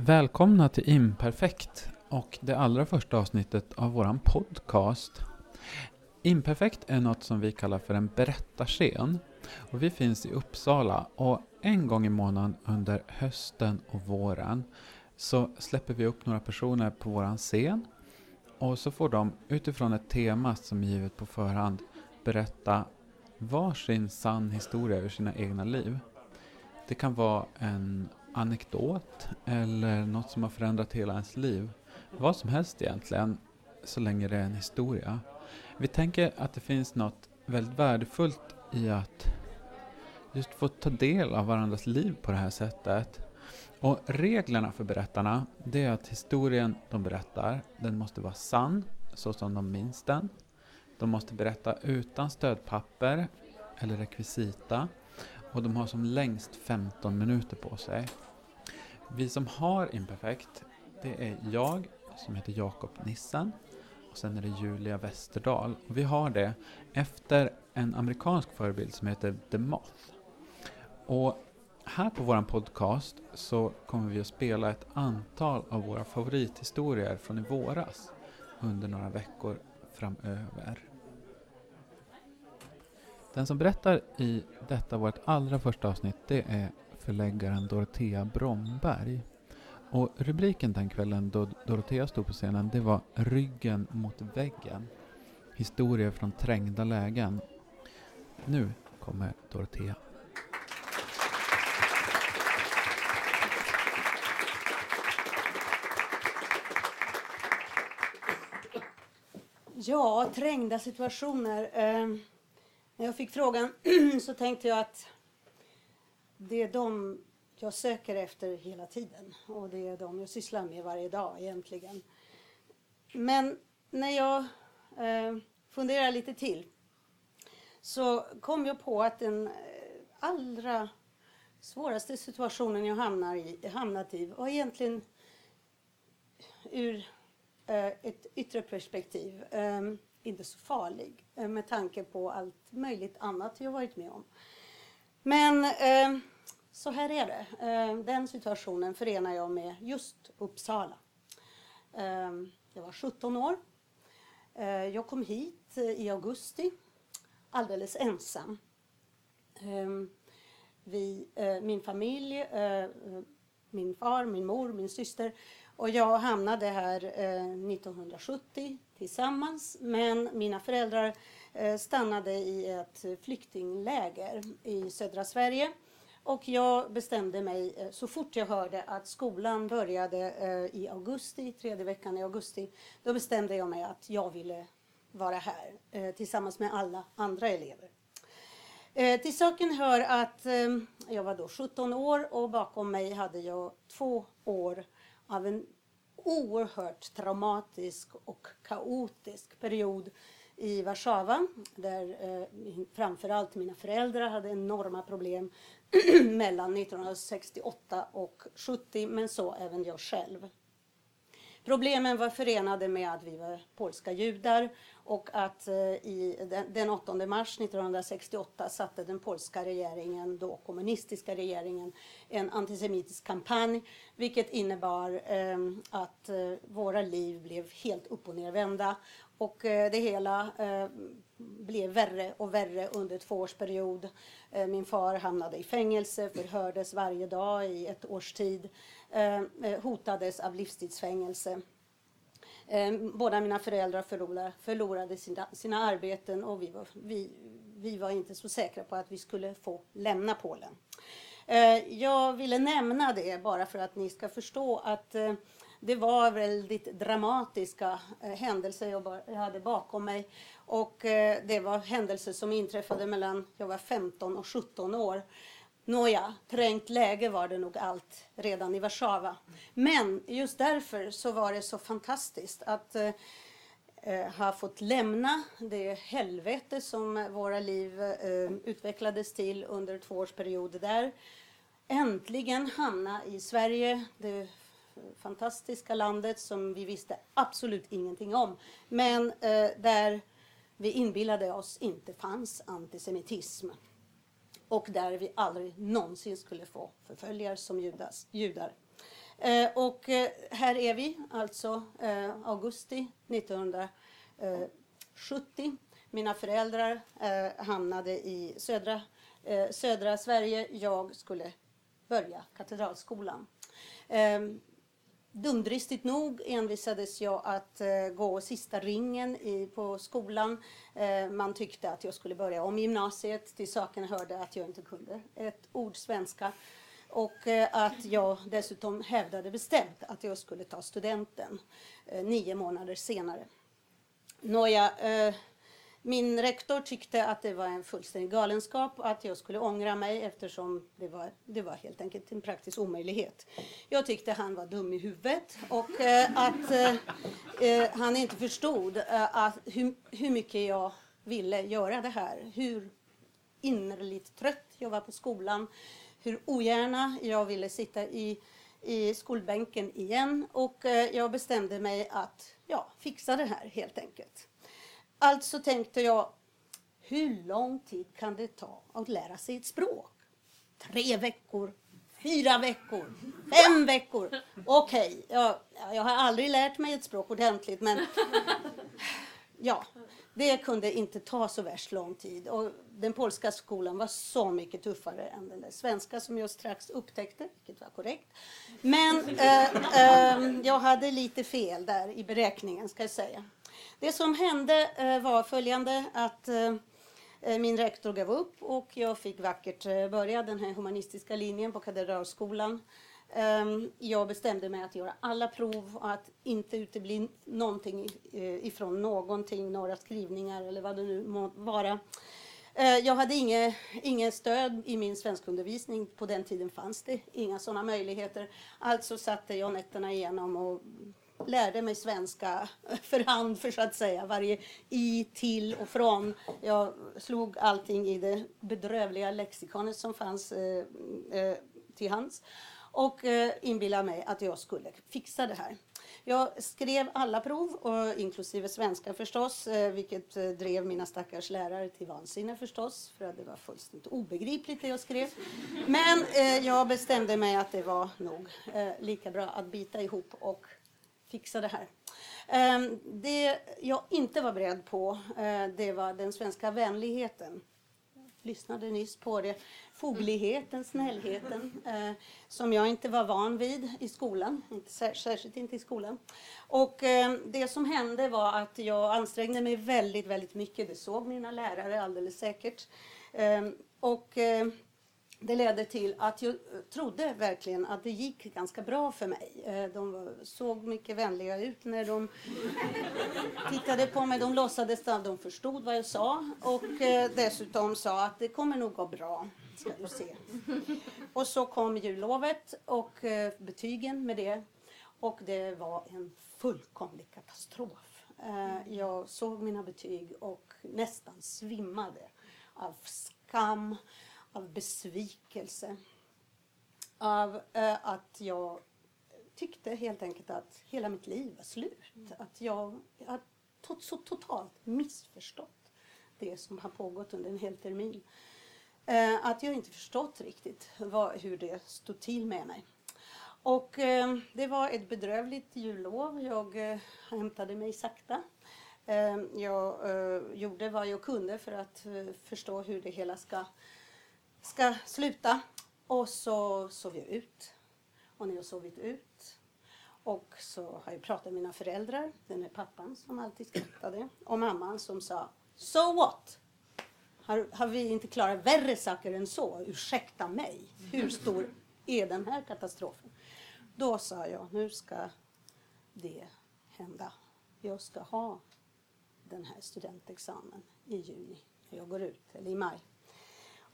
Välkomna till Imperfekt och det allra första avsnittet av våran podcast. Imperfekt är något som vi kallar för en berättarscen. Och vi finns i Uppsala och en gång i månaden under hösten och våren så släpper vi upp några personer på våran scen och så får de utifrån ett tema som är givet på förhand berätta varsin sann historia ur sina egna liv. Det kan vara en anekdot eller något som har förändrat hela ens liv. Vad som helst egentligen, så länge det är en historia. Vi tänker att det finns något väldigt värdefullt i att just få ta del av varandras liv på det här sättet. Och reglerna för berättarna, det är att historien de berättar, den måste vara sann, så som de minns den. De måste berätta utan stödpapper eller rekvisita och de har som längst 15 minuter på sig. Vi som har Imperfekt, det är jag som heter Jakob Nissen och sen är det Julia Westerdahl. Och vi har det efter en amerikansk förebild som heter The Moth. Och här på vår podcast så kommer vi att spela ett antal av våra favorithistorier från i våras under några veckor framöver. Den som berättar i detta vårt allra första avsnitt det är förläggaren Dorotea Bromberg. Och rubriken den kvällen då Dorotea stod på scenen det var Ryggen mot väggen. Historier från trängda lägen. Nu kommer Dorotea. Ja, trängda situationer. Eh, när jag fick frågan så tänkte jag att det är de jag söker efter hela tiden och det är de jag sysslar med varje dag egentligen. Men när jag eh, funderar lite till så kom jag på att den eh, allra svåraste situationen jag hamnar i, hamnat i var egentligen ur eh, ett yttre perspektiv eh, inte så farlig eh, med tanke på allt möjligt annat jag varit med om. Men eh, så här är det. Eh, den situationen förenar jag med just Uppsala. Eh, jag var 17 år. Eh, jag kom hit eh, i augusti alldeles ensam. Eh, vi, eh, min familj, eh, min far, min mor, min syster och jag hamnade här eh, 1970 tillsammans men mina föräldrar Eh, stannade i ett flyktingläger i södra Sverige. Och jag bestämde mig eh, så fort jag hörde att skolan började eh, i augusti, tredje veckan i augusti, då bestämde jag mig att jag ville vara här tillsammans med alla andra elever. Eh, till saken hör att ehm, jag var då 17 år och bakom mig hade jag två år av en oerhört traumatisk och kaotisk period i Warszawa där eh, framförallt mina föräldrar hade enorma problem mellan 1968 och 70 men så även jag själv. Problemen var förenade med att vi var polska judar och att eh, i den, 8 mars 1968 satte den polska regeringen, då kommunistiska regeringen, en antisemitisk kampanj vilket innebar eh, att eh, våra liv blev helt upp och nervända och det hela blev värre och värre under två års period. min far hamnade i fängelse, förhördes varje dag i ett års tid, Eh, eh, hotades av livstidsfängelse. Eh, båda mina föräldrar förlorade, förlorade sina, sina arbeten och vi var, vi, vi var inte så säkra på att vi skulle få lämna Polen. Jag ville nämna det bara för att ni ska förstå att det var väldigt dramatiska eh, händelser jag, jag hade bakom mig. Och eh, det var händelser som inträffade mellan jag var 15 och 17 år. Nåja, trängt läge var det nog allt redan i Warszawa. Men just därför så var det så fantastiskt att eh, eh, ha fått lämna det helvete som våra liv eh, utvecklades till under två års period där. Äntligen hamna i Sverige, det fantastiska landet som vi visste absolut ingenting om. Men eh, där vi inbillade oss inte fanns antisemitism. Och där vi aldrig någonsin skulle få förföljare som judas, judar. Eh, och eh, här är vi, alltså eh, augusti 1970. Mina föräldrar eh, hamnade i södra, eh, södra Sverige. Jag skulle börja Katedralskolan. Ehm, Dumdristigt nog envisades jag att eh, gå sista ringen i, på skolan. Eh, man tyckte att jag skulle börja om gymnasiet. Till saken hörde att jag inte kunde ett ord svenska. Och eh, att jag dessutom hävdade bestämt att jag skulle ta studenten eh, nio månader senare. Nåja, eh, min rektor tyckte att det var en fullständig galenskap och att jag skulle ångra mig eftersom det var, det var helt enkelt en praktisk omöjlighet. Jag tyckte han var dum i huvudet och eh, att eh, eh, han inte förstod eh, att hur, hur mycket jag ville göra det här. Hur innerligt trött jag var på skolan. Hur ogärna jag ville sitta i, i skolbänken igen. Och eh, jag bestämde mig att ja, fixa det här helt enkelt. Alltså tänkte jag, hur lång tid kan det ta att lära sig ett språk? Tre veckor, fyra veckor, fem veckor. Okej, okay, jag, jag har aldrig lärt mig ett språk ordentligt men ja, det kunde inte ta så värst lång tid. Och den polska skolan var så mycket tuffare än den där svenska som jag strax upptäckte, vilket var korrekt. Men eh, eh, jag hade lite fel där i beräkningen, ska jag säga. Det som hände eh, var följande att eh, eh, min rektor gav upp och jag fick vackert börja den här humanistiska linjen på Katedralskolan. Ehm, jag bestämde mig att göra alla prov och att inte utebli någonting ifrån någonting, några skrivningar eller vad det nu må vara. Jag hade inget, inget stöd i min svenskundervisning. På den tiden fanns det inga sådana möjligheter. Alltså satte jag nätterna igenom och lärde mig svenska för hand för så att säga. Varje i, till och från. Jag slog allting i det bedrövliga lexikonet som fanns eh, eh, till hands och eh, inbillade mig att jag skulle fixa det här. Jag skrev alla prov, och, inklusive svenska förstås, eh, vilket eh, drev mina stackars lärare till vansinne förstås, för att det var fullständigt obegripligt det jag skrev. Men eh, jag bestämde mig att det var nog eh, lika bra att bita ihop och fixa det här. Ehm, det jag inte var beredd på, eh, det var den svenska vänligheten. Jag lyssnade nyss på det. Fogligheten, snällheten, eh, som jag inte var van vid i skolan, inte särskilt inte i skolan. Och ehm, det som hände var att jag ansträngde mig väldigt, väldigt mycket. Det såg mina lärare alldeles säkert. Ehm, och det ledde till att jag trodde verkligen att det gick ganska bra för mig. Eh, de såg mycket vänliga ut när de tittade på mig. De låtsades att de förstod vad jag sa och eh, dessutom sa att det kommer nog gå bra. Ska du se. Och så kom jullovet och eh, betygen med det. Och det var en fullkomlig katastrof. Jag såg mina betyg och nästan svimmade av skam av besvikelse. Av eh, att jag tyckte helt enkelt att hela mitt liv var slut. Mm. Att jag, jag to så totalt missförstått det som har pågått under en hel termin. Eh, att jag inte förstått riktigt vad, hur det stod till med mig. Och eh, det var ett bedrövligt jullov. Jag eh, hämtade mig sakta. Eh, jag eh, gjorde vad jag kunde för att eh, förstå hur det hela ska ska sluta. Och så sov jag ut. Och när jag sovit ut och så har jag pratat med mina föräldrar, den är pappan som alltid skrattade, och mamman som sa So what? Har, har vi inte klarat värre saker än så? Ursäkta mig. Hur stor är den här katastrofen? Då sa jag, nu ska det hända. Jag ska ha den här studentexamen i juni, när jag går ut, eller i maj.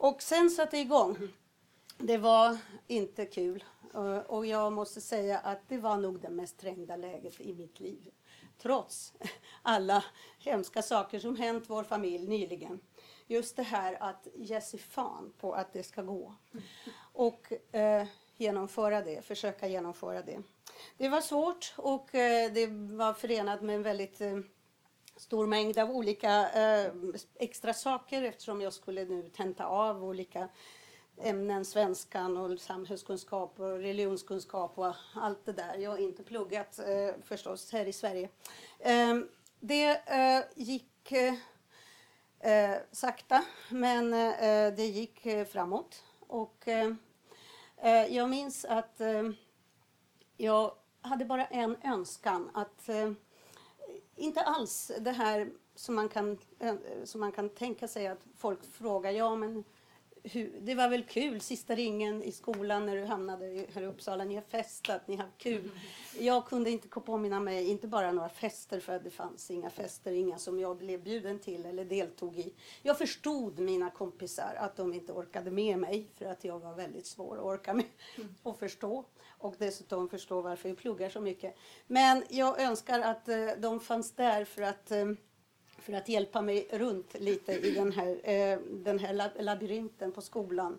Och sen satte det igång. Det var inte kul. Eh, och jag måste säga att det var nog det mest trängda läget i mitt liv. Trots alla hemska saker som hänt vår familj nyligen. Just det här att ge sig fan på att det ska gå. Och eh, genomföra det, försöka genomföra det. Det var svårt och eh, det var förenat med en väldigt eh, stor mängd av olika eh, extra saker eftersom jag skulle nu tenta av olika ämnen, svenskan och samhällskunskap och religionskunskap och allt det där. Jag har inte pluggat eh, förstås här i Sverige. Eh, det eh, gick eh, eh sakta men eh, det gick framåt. Och eh, jag minns att jag hade bara en önskan att inte alls det här som man kan, eh, som man kan tänka sig att folk frågar, ja men hur, det var väl kul sista ringen i skolan när du hamnade här i Uppsala. Ni har festat, ni har kul. Jag kunde inte påminna mig, inte bara några fester för att det fanns inga fester, inga som jag blev bjuden till eller deltog i. Jag förstod mina kompisar att de inte orkade med mig för att jag var väldigt svår att orka med och förstå. Och dessutom förstå varför jag pluggar så mycket. Men jag önskar att eh, de fanns där för att eh, för att hjälpa mig runt lite i den här, eh, den här labyrinten på skolan.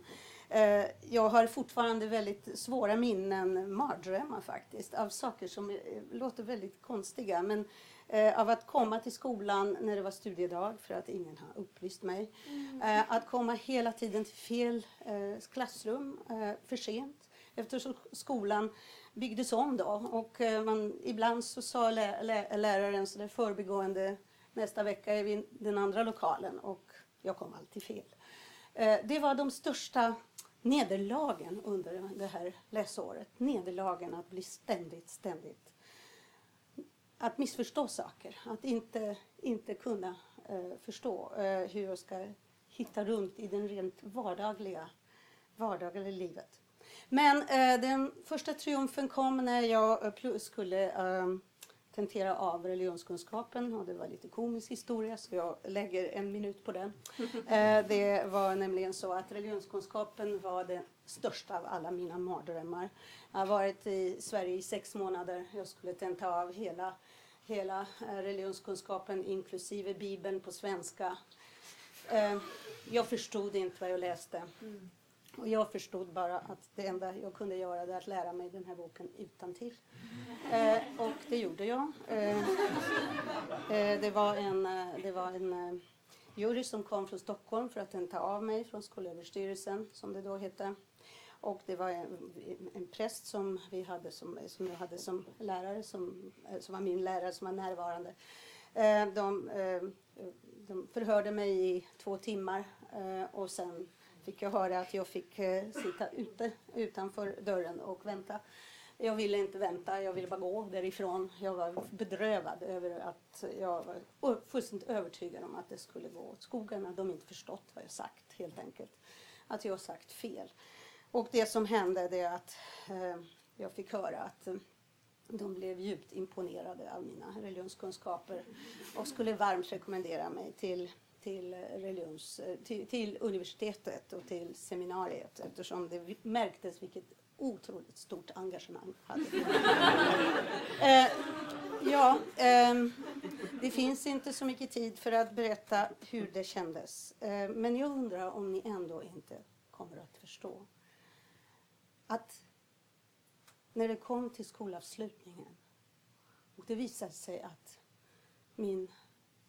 Eh, jag har fortfarande väldigt svåra minnen, mardrömmar faktiskt, av saker som eh, låter väldigt konstiga. Men eh, av att komma till skolan när det var studiedag för att ingen har upplyst mig. Mm. Eh, att komma hela tiden till fel eh, klassrum för sent eftersom skolan byggdes om då och man, ibland så sa lä lä läraren så där förbigående Nästa vecka är vi i den andra lokalen och jag kom alltid fel. Eh, det var de största nederlagen under det här läsåret. Nederlagen att bli ständigt, ständigt att missförstå saker, att inte, inte kunna eh, förstå eh, hur jag ska hitta runt i den rent vardagliga, vardagliga livet. Men den första triumfen kom när jag skulle ehm, tentera av religionskunskapen och det var lite komisk historia så jag lägger en minut på den. Eh, det var nämligen så att religionskunskapen var den största av alla mina mardrömmar. Jag har varit i Sverige i sex månader. Jag skulle tenta av hela, hela eh, religionskunskapen inklusive bibeln på svenska. Eh, jag förstod inte vad jag läste. Mm. Och jag förstod bara att det enda jag kunde göra var att lära mig den här boken utan till. Eh, och det gjorde jag. Eh, eh, det var en, eh, det var en eh, jury som kom från Stockholm för att ta av mig från Skolöverstyrelsen, som det då hette. Och det var en, en präst som, vi hade som, som jag hade som lärare, som, eh, som var min lärare, som var närvarande. Eh, de, de förhörde mig i två timmar och sen fick jag höra att jag fick eh, sitta ute utanför dörren och vänta. Jag ville inte vänta, jag ville bara gå därifrån. Jag var bedrövad över att jag var fullständigt övertygad om att det skulle gå åt skogen. De de inte förstått vad jag sagt helt enkelt. Att jag sagt fel. Och det som hände det är att eh, jag fick höra att eh, de blev djupt imponerade av mina religionskunskaper och skulle varmt rekommendera mig till till, religions, till, till, universitetet och till seminariet eftersom det märktes vilket otroligt stort engagemang hade. eh, ja, eh, det finns inte så mycket tid för att berätta hur det kändes. Eh, men jag undrar om ni ändå inte kommer att förstå att när det kom till skolavslutningen och det visade sig att min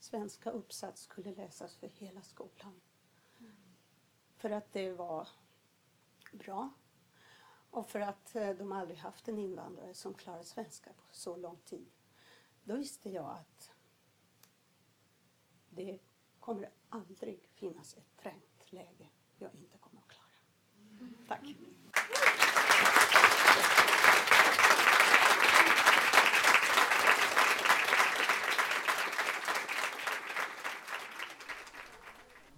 svenska uppsats skulle läsas för hela skolan. För att det var bra och för att eh, de aldrig haft en invandrare som klarade svenska på så lång tid. Då visste jag att det kommer aldrig finnas ett trängt läge jag inte kommer att klara. Tack.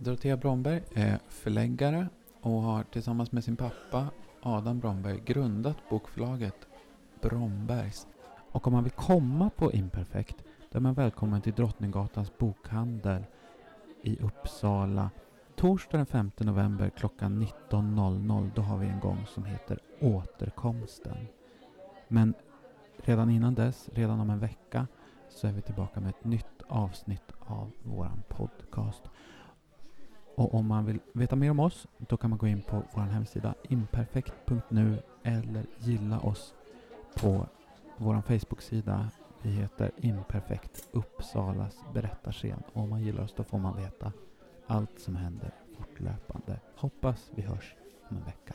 Dorotea Bromberg är förläggare och har tillsammans med sin pappa Adam Bromberg grundat bokförlaget Brombergs. Och om man vill komma på Imperfekt då är man välkommen till Drottninggatans bokhandel i Uppsala. Torsdag den 5 november klockan 19.00 då har vi en gång som heter Återkomsten. Men redan innan dess, redan om en vecka, så är vi tillbaka med ett nytt avsnitt av våran podcast. Och om man vill veta mer om oss då kan man gå in på vår hemsida imperfekt.nu eller gilla oss på vår Facebook-sida. Vi heter Imperfekt Uppsalas berättarscen och om man gillar oss då får man veta allt som händer fortlöpande. Hoppas vi hörs om en vecka.